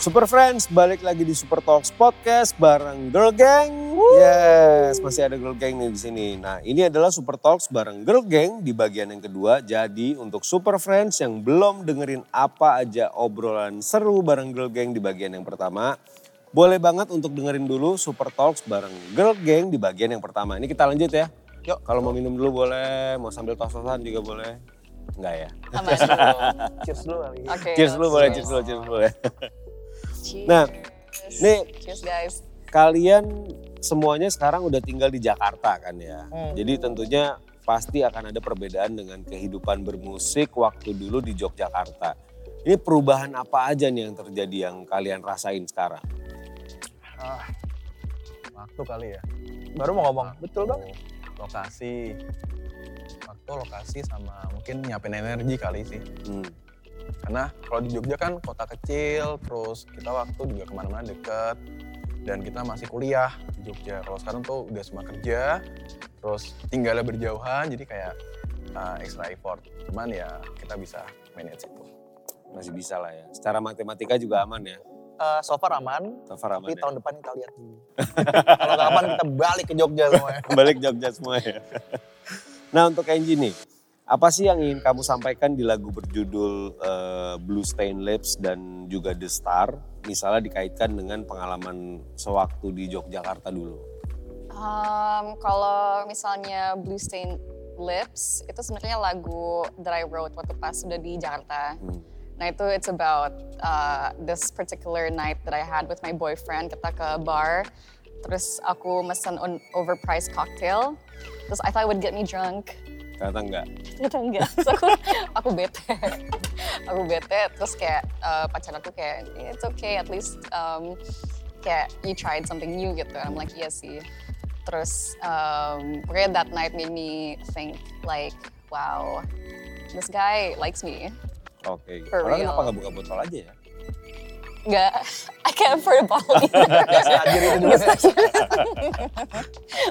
Super Friends, balik lagi di Super Talks Podcast bareng Girl Gang. Yes, masih ada Girl Gang nih di sini. Nah, ini adalah Super Talks bareng Girl Gang di bagian yang kedua. Jadi untuk Super Friends yang belum dengerin apa aja obrolan seru bareng Girl Gang di bagian yang pertama, boleh banget untuk dengerin dulu Super Talks bareng Girl Gang di bagian yang pertama. Ini kita lanjut ya. Yuk, kalau mau minum dulu boleh, mau sambil tos-tosan juga boleh. Enggak ya? Aman. Cheers dulu. Oke. Cheers dulu boleh, cheers dulu, cheers dulu ya. Nah, nih Cheers guys. kalian semuanya sekarang udah tinggal di Jakarta kan ya. Hmm. Jadi tentunya pasti akan ada perbedaan dengan kehidupan bermusik waktu dulu di Yogyakarta. Ini perubahan apa aja nih yang terjadi yang kalian rasain sekarang? Ah, waktu kali ya. Baru mau ngomong, betul banget. Lokasi, waktu, lokasi sama mungkin nyiapin energi kali sih. Hmm. Karena kalau di Jogja kan kota kecil, terus kita waktu juga ke mana-mana deket, dan kita masih kuliah di Jogja. Kalau sekarang tuh udah semua kerja, terus tinggalnya berjauhan, jadi kayak uh, extra effort. Cuman ya kita bisa manage itu. Masih bisa lah ya. Secara matematika juga aman ya. Uh, so far aman, So far aman tapi ya. tahun depan kita lihat dulu. Kalau nggak aman kita balik ke Jogja semuanya. Balik Jogja semua ya. nah untuk Angie nih, apa sih yang ingin kamu sampaikan di lagu berjudul eh, Blue Stain Lips dan juga The Star? Misalnya dikaitkan dengan pengalaman sewaktu di Yogyakarta dulu. Um, kalau misalnya Blue Stain Lips itu sebenarnya lagu that I wrote waktu pas sudah di Jakarta. Hmm. Nah itu it's about uh, this particular night that I had with my boyfriend. Kita ke bar, terus aku mesen overpriced cocktail. Terus I thought it would get me drunk. Ternyata enggak. Ternyata enggak. Terus aku, aku bete. aku bete, terus kayak uh, pacar aku kayak, it's okay at least um, kayak you tried something new gitu. I'm like, iya sih. Terus um, pokoknya that night made me think like, wow, this guy likes me. Oke. For Orang real. kenapa nggak buka botol aja ya? Nggak, I can't afford a bottle either. Tajir itu juga.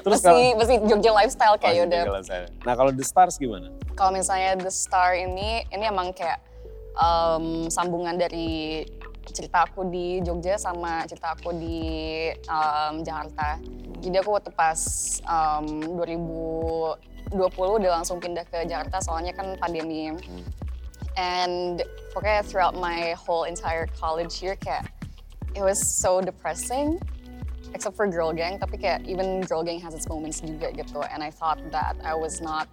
Terus Masih, masih Jogja lifestyle Oh, kayak gitu udah. Nah kalau The Stars gimana? kalau misalnya The Star ini, ini emang kayak um, sambungan dari cerita aku di Jogja sama cerita aku di um, Jakarta. Jadi aku waktu pas um, 2020 udah langsung pindah ke Jakarta soalnya kan pandemi. And pokoknya throughout my whole entire college year kayak it was so depressing except for Girl Gang tapi kayak even Girl Gang has its moments juga gitu and I thought that I was not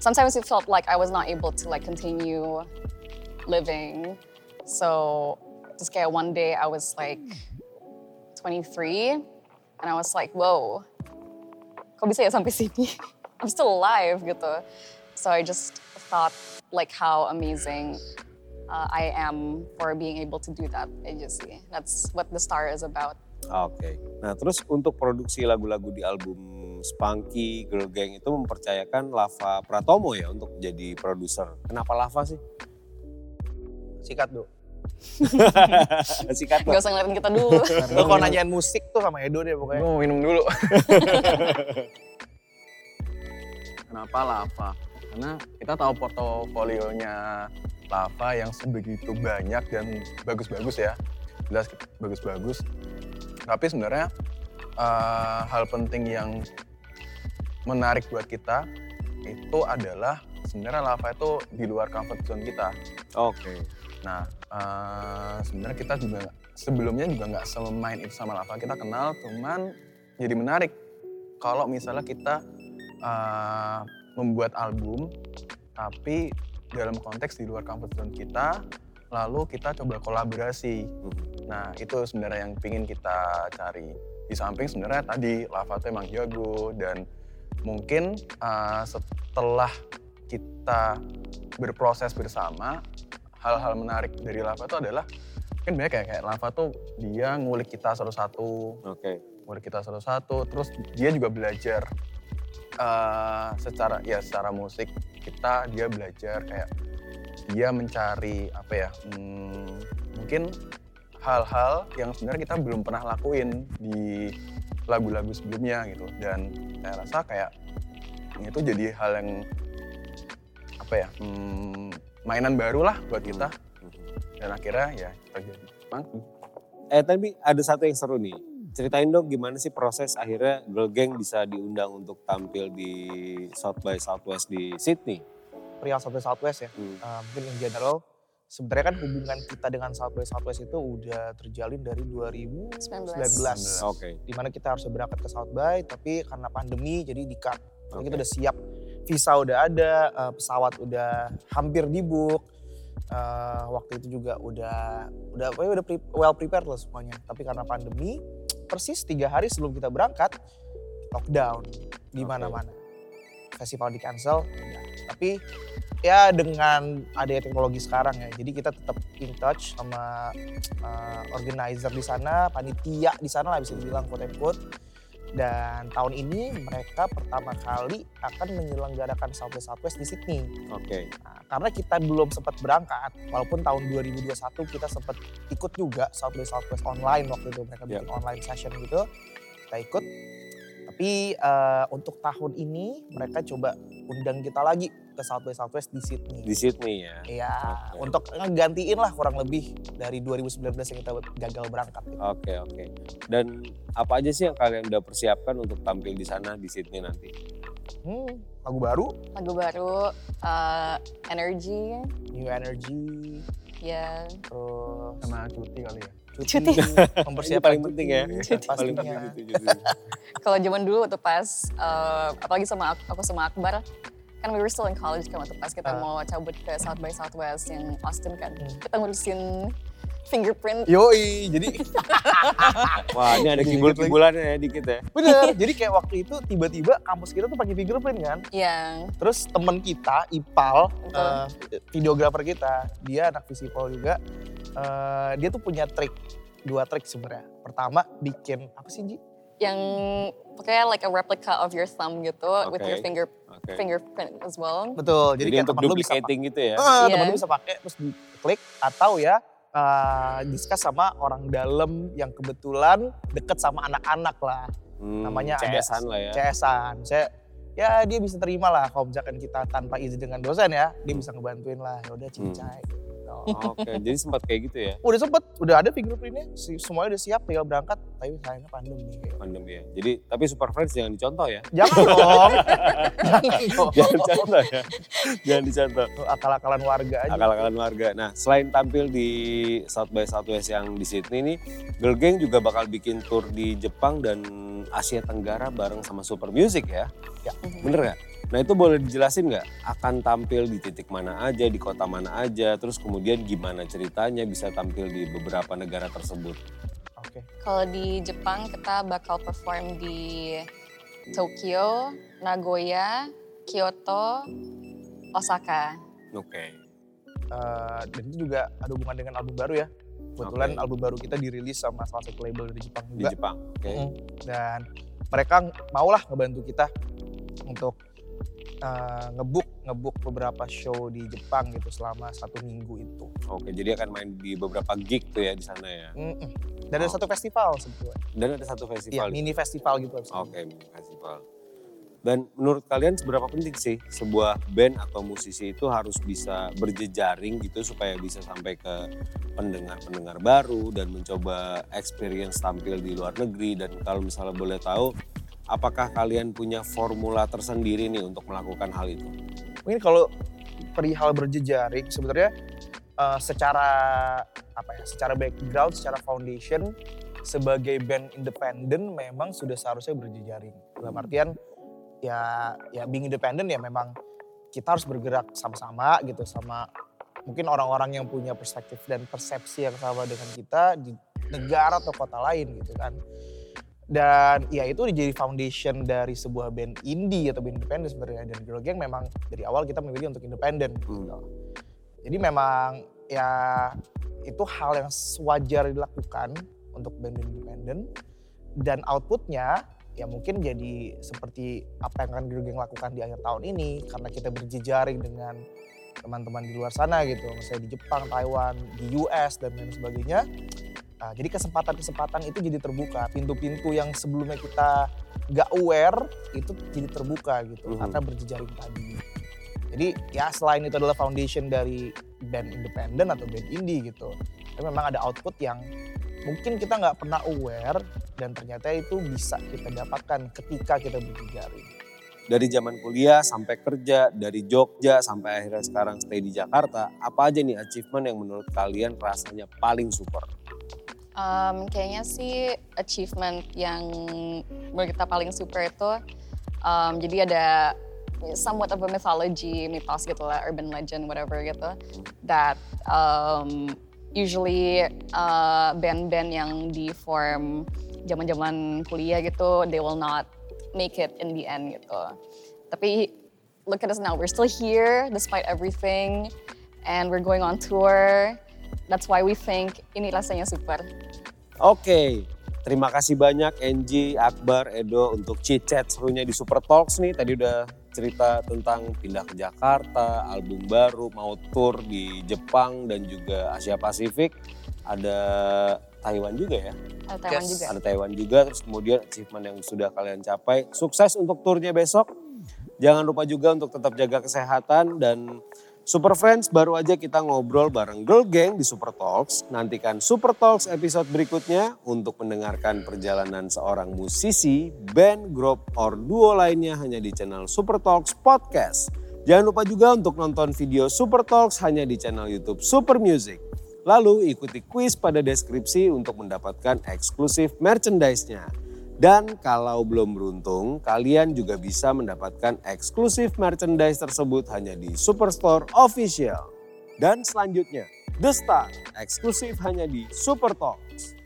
sometimes it felt like I was not able to like continue living. So just kayak one day I was like 23 and I was like, whoa, kok bisa ya sampai sini? I'm still alive gitu. So I just thought like how amazing uh, I am for being able to do that aja sih. That's what the star is about. Oke. Nah terus untuk produksi lagu-lagu di album Spunky Girl Gang itu mempercayakan Lava Pratomo ya untuk jadi produser. Kenapa Lava sih? Sikat dulu. Sikat Gak usah ngeliatin kita dulu. Lo kalau nanyain musik tuh sama Edo deh pokoknya. Gue mau minum dulu. Kenapa Lava? Karena kita tahu portofolionya Lava yang sebegitu banyak dan bagus-bagus ya. Jelas bagus-bagus. Tapi sebenarnya eh, hal penting yang menarik buat kita itu adalah sebenarnya Lava itu di luar comfort zone kita. Oke. Nah, eh, sebenarnya kita juga sebelumnya juga nggak semain itu sama Lava. Kita kenal, cuman jadi menarik kalau misalnya kita eh, membuat album, tapi dalam konteks di luar comfort zone kita, lalu kita coba kolaborasi. Nah, itu sebenarnya yang pingin kita cari. Di samping sebenarnya tadi Lava tuh emang jago dan mungkin eh, setelah kita berproses bersama, hal-hal menarik dari Lava itu adalah kan banyak kayak kayak Lava tuh dia ngulik kita satu-satu, Oke. ngulik kita satu-satu, terus dia juga belajar eh, secara ya secara musik kita dia belajar kayak dia mencari apa ya hmm, mungkin hal-hal yang sebenarnya kita belum pernah lakuin di lagu-lagu sebelumnya gitu dan saya rasa kayak itu jadi hal yang apa ya hmm, mainan baru lah buat kita dan akhirnya ya kita jadi. Eh tapi ada satu yang seru nih. Ceritain dong gimana sih proses akhirnya Girl Gang bisa diundang untuk tampil di South by Southwest di Sydney. Perihal South by Southwest ya. Hmm. Uh, mungkin in general sebenarnya kan hubungan kita dengan South by Southwest itu udah terjalin dari 2019. 19. Oke. Di mana kita harus berangkat ke South by tapi karena pandemi jadi di cut. Jadi kita udah siap, visa udah ada, uh, pesawat udah hampir di book. Uh, waktu itu juga udah udah udah pre- well prepared lah semuanya. Tapi karena pandemi, persis tiga hari sebelum kita berangkat, lockdown di mana-mana. Festival di cancel, udah. tapi ya dengan adanya teknologi sekarang ya, jadi kita tetap in touch sama uh, organizer di sana, panitia di sana lah bisa dibilang quote unquote. Dan tahun ini mereka pertama kali akan menyelenggarakan South by Southwest di Sydney. Oke. Nah, karena kita belum sempat berangkat, walaupun tahun 2021 kita sempat ikut juga South by Southwest online waktu itu mereka Ya. bikin online session gitu, kita ikut. Tapi eh, untuk tahun ini mereka coba undang kita lagi ke South by Southwest di Sydney. Di Sydney ya. Iya, Oke. untuk ngegantiin lah kurang lebih dari 2019 yang kita gagal berangkat. gitu. Oke oke. Dan apa aja sih yang kalian udah persiapkan untuk tampil di sana di Sydney nanti? Hmm, lagu baru, Lagu baru, uh, Energy, New Energy, ya terus Sama cuti kali ya. Cuti, Cuti. mempersiapkan Ini paling penting ya. cuti Paling penting kalau zaman dulu waktu pas uh, apalagi sama aku, aku sama Akbar kan we were still in college kan waktu pas kita Ah. mau cabut ke South by Southwest yang Austin kan Hmm. kita ngurusin fingerprint Yoi, jadi Wah ini ada kibul-kibulannya ya dikit ya. bener. jadi kayak waktu itu tiba-tiba kampus kita tuh pakai fingerprint kan. yang Terus temen kita, Ipal, Betul. eh, videografer kita, dia anak visipol juga. eh, dia tuh punya trik, dua trik sebenarnya. Pertama bikin apa sih Ji? yang pokoknya like a replica of your thumb gitu with your finger Oke. fingerprint as well Betul. Jadi, Jadi, kayak untuk temen lu bisa gitu ya. Eh, Iya. temen lu bisa pakai terus diklik atau ya eh, discuss sama orang dalam yang kebetulan deket sama anak-anak lah. Hmm, namanya ada CS-an lah ya. CS-an. Saya ya dia bisa terima lah kalau misalkan kita tanpa izin dengan dosen ya, dia bisa ngebantuin lah. Ya udah cincai. Oke, jadi sempat kayak gitu ya Udah sempet, udah ada fingerprintnya, semuanya udah siap tinggal berangkat. Tapi sayangnya pandemi. pandemi ya. Jadi tapi Super Friends jangan dicontoh ya. Jangan dong. Jangan dong. Jangan dicontoh ya. jangan dicontoh. Akal-akalan warga aja. Akal-akalan warga. Nah, selain tampil di South by Southwest yang di Sydney nih, Girl Gang juga bakal bikin tour di Jepang dan Asia Tenggara bareng sama Super Music ya. Ya. Bener nggak? Nah itu boleh dijelasin nggak? Akan tampil di titik mana aja, di kota mana aja, terus kemudian gimana ceritanya bisa tampil di beberapa negara tersebut? Oke. kalau di Jepang kita bakal perform di Tokyo Nagoya Kyoto Osaka Oke. Eh, dan itu juga ada hubungan dengan album baru ya. Kebetulan Oke. album baru kita dirilis sama salah satu label dari Jepang Di juga. Jepang. Oke. Mm. Dan mereka maulah ngebantu kita untuk eh, ngebuk ngebuk beberapa show di Jepang gitu selama satu minggu itu. Oke, jadi akan main di beberapa gig tuh ya di sana ya. Mm-mm. Dan ada Oh. satu festival sebetulnya. Dan ada satu Iya, festival. mini festival gitu. Oke, mini festival. Dan menurut kalian seberapa penting sih sebuah band atau musisi itu harus bisa berjejaring gitu supaya bisa sampai ke pendengar-pendengar baru dan mencoba experience tampil di luar negeri dan kalau misalnya boleh tahu apakah kalian punya formula tersendiri nih untuk melakukan hal itu? Mungkin kalau perihal berjejaring sebenarnya eh, secara apa ya, secara background, secara foundation sebagai band independen memang sudah seharusnya berjejaring. Dalam artian ya ya being independent ya memang kita harus bergerak sama-sama gitu sama mungkin orang-orang yang punya perspektif dan persepsi yang sama dengan kita di negara atau kota lain gitu kan. Dan ya itu jadi foundation dari sebuah band indie atau band independen sebenarnya. Dan Girl Gang memang dari awal kita memilih untuk independen. gitu. Jadi memang ya itu hal yang wajar dilakukan untuk band-band independen. Dan outputnya ya mungkin jadi seperti apa yang akan Girl Gang lakukan di akhir tahun ini. Karena kita berjejaring dengan teman-teman di luar sana gitu. Misalnya di Jepang, Taiwan, di US dan lain sebagainya. Nah, jadi kesempatan-kesempatan itu jadi terbuka. Pintu-pintu yang sebelumnya kita nggak aware itu jadi terbuka gitu Mhm. karena berjejaring tadi. Jadi ya selain itu adalah foundation dari band independen atau band indie gitu. Tapi memang ada output yang mungkin kita nggak pernah aware dan ternyata itu bisa kita dapatkan ketika kita berjejaring. Dari zaman kuliah sampai kerja, dari Jogja sampai akhirnya sekarang stay di Jakarta, apa aja nih achievement yang menurut kalian rasanya paling super? Um, kayaknya sih achievement yang menurut kita paling super itu, um, jadi ada somewhat of a mythology, mitos gitu lah, urban legend, whatever gitu, that um, usually uh, band-band yang di form zaman-zaman kuliah gitu, they will not make it in the end gitu. Tapi look at us now, we're still here despite everything, and we're going on tour. That's why we think ini rasanya super. Oke, terima kasih banyak Enji, Akbar, Edo untuk chit-chat serunya di Super Talks nih. Tadi udah cerita tentang pindah ke Jakarta, album baru, mau tour di Jepang dan juga Asia Pasifik. Ada Taiwan juga ya? Ada Taiwan Yes. juga. Ada Taiwan juga, terus kemudian achievement yang sudah kalian capai. Sukses untuk turnya besok. Jangan lupa juga untuk tetap jaga kesehatan dan Super Friends baru aja kita ngobrol bareng Girl Gang di Super Talks. Nantikan Super Talks episode berikutnya untuk mendengarkan perjalanan seorang musisi, band, grup, or duo lainnya hanya di channel Super Talks Podcast. Jangan lupa juga untuk nonton video Super Talks hanya di channel YouTube Super Music. Lalu ikuti kuis pada deskripsi untuk mendapatkan eksklusif merchandise-nya. Dan kalau belum beruntung, kalian juga bisa mendapatkan eksklusif merchandise tersebut hanya di Superstore Official. Dan selanjutnya, The Star, eksklusif hanya di Super Talks.